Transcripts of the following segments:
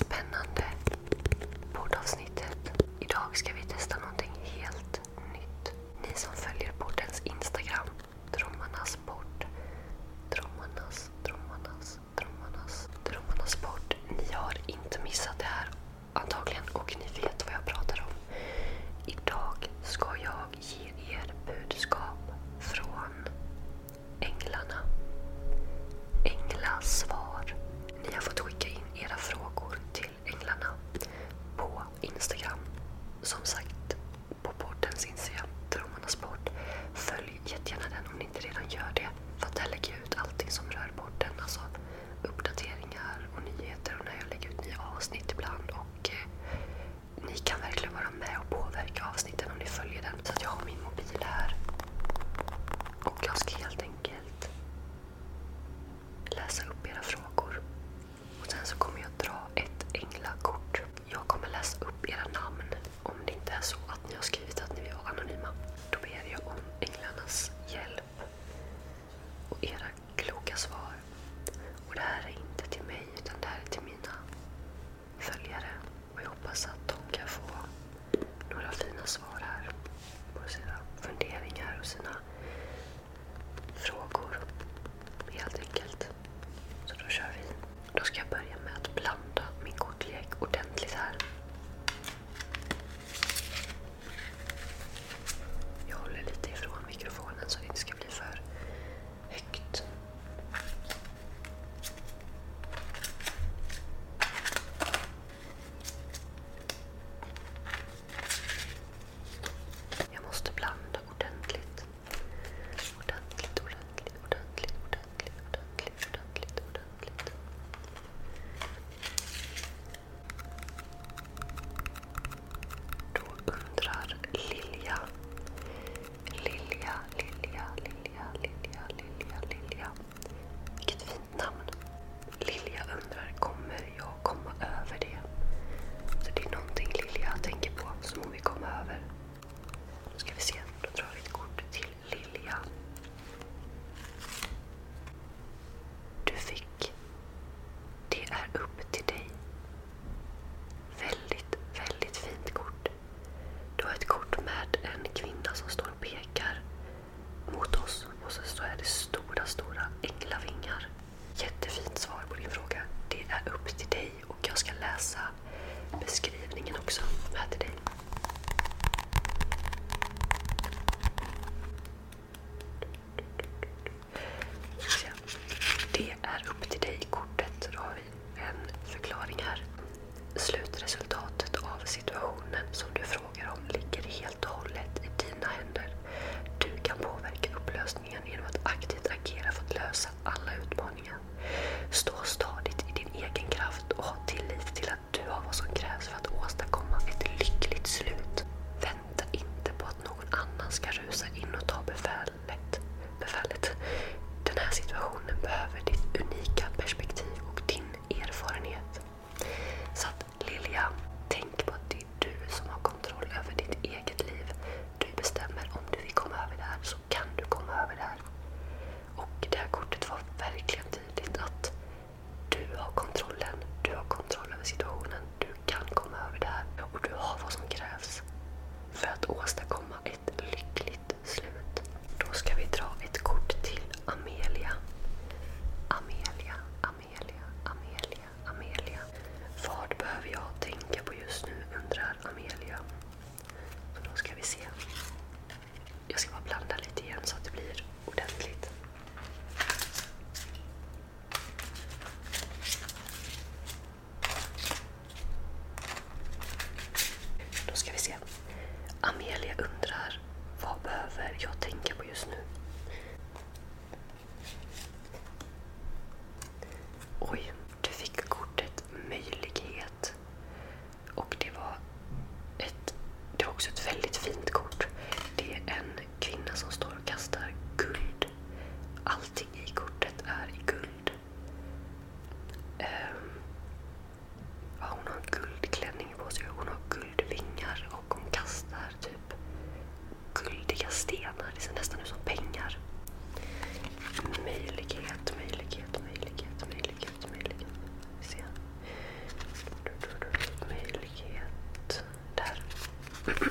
spend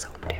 so dirty.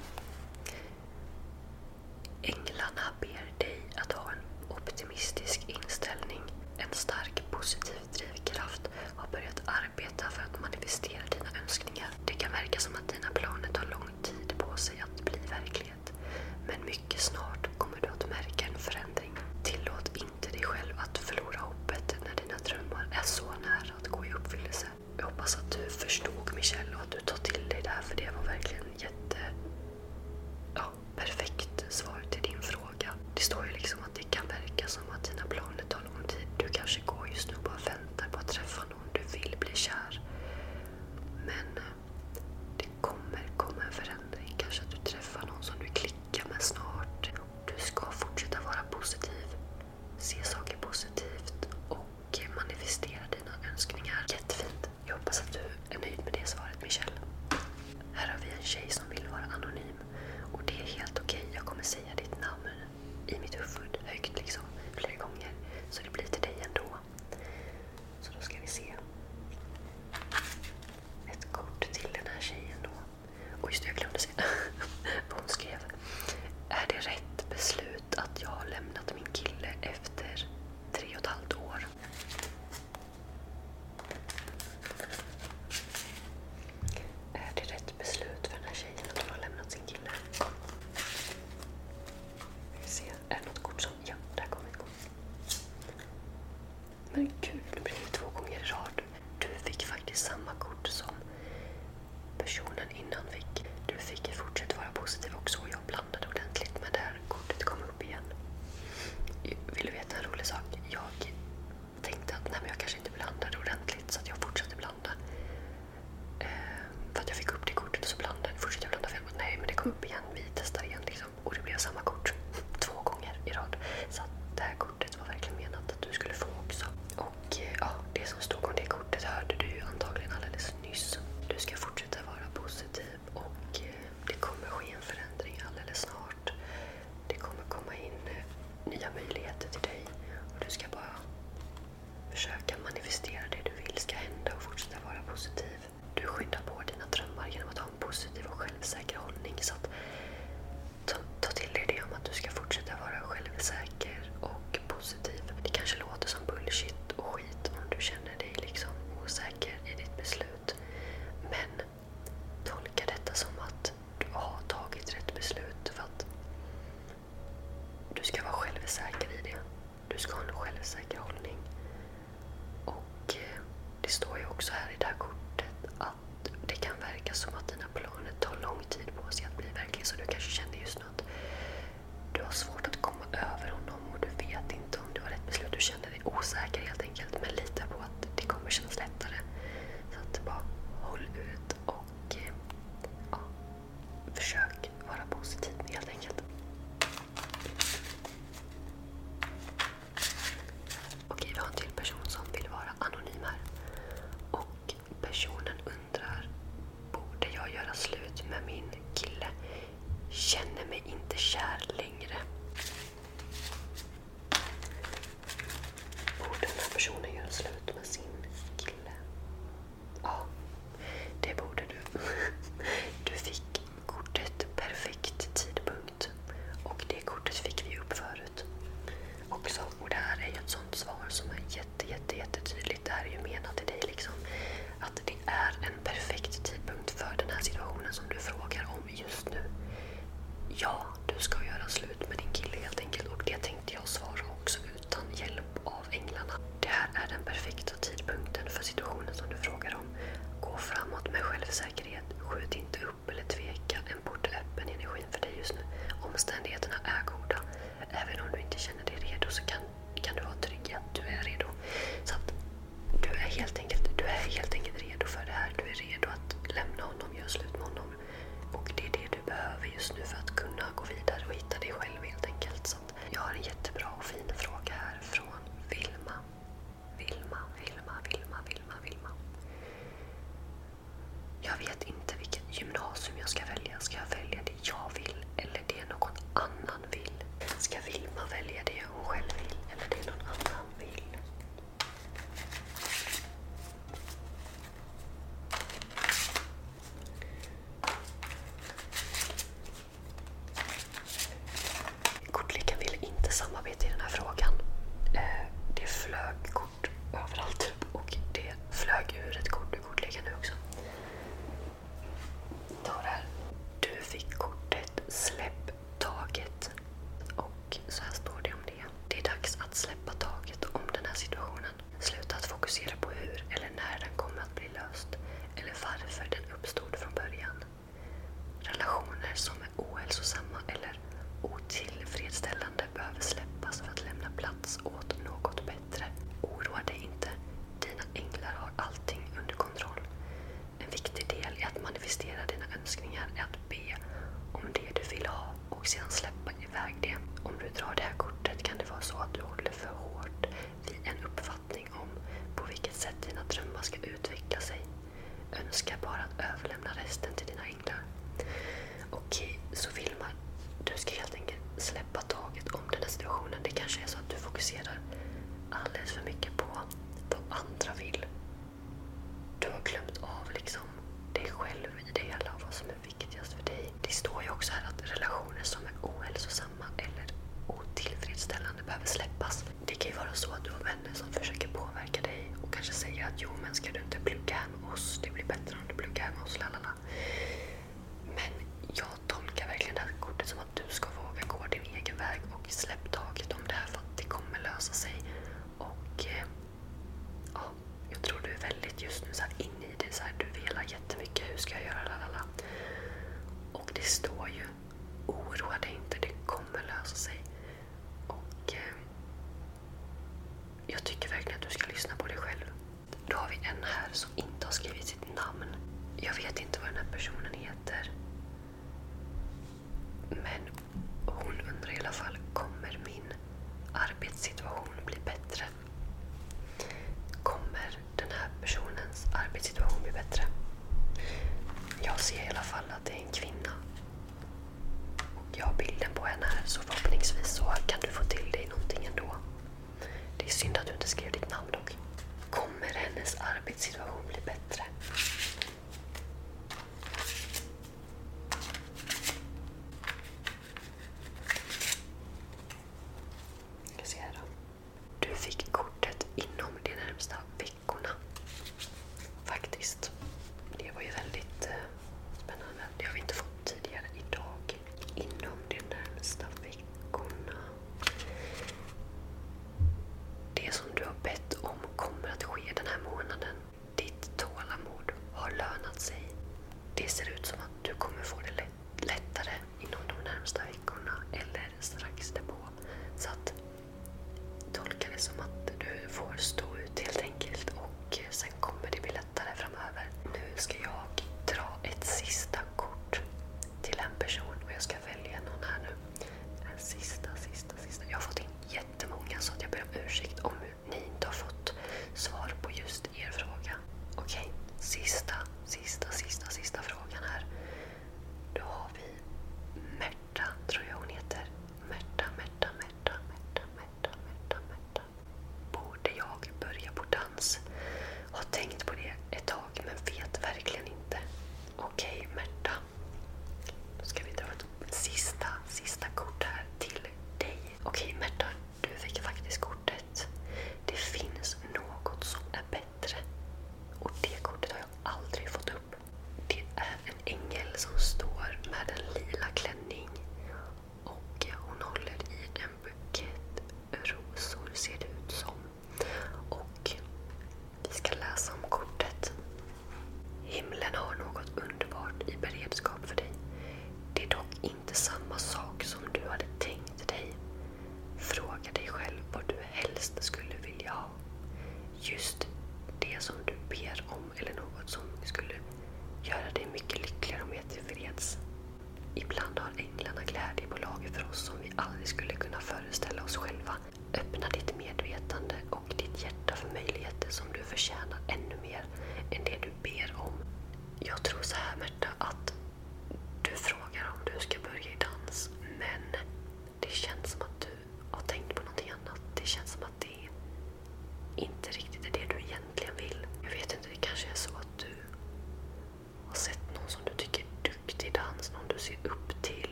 arbete till dig och du ska bara försöka manifestera det du vill ska hända och fortsätta vara positiv. Du skyddar på dina drömmar genom att ha en positiv och självsäker hållning. Så att ta, ta till dig det om att du ska fortsätta vara självsäker och positiv. Det kanske låter som bullshit och skit om du känner dig liksom osäker i ditt beslut.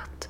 skönt.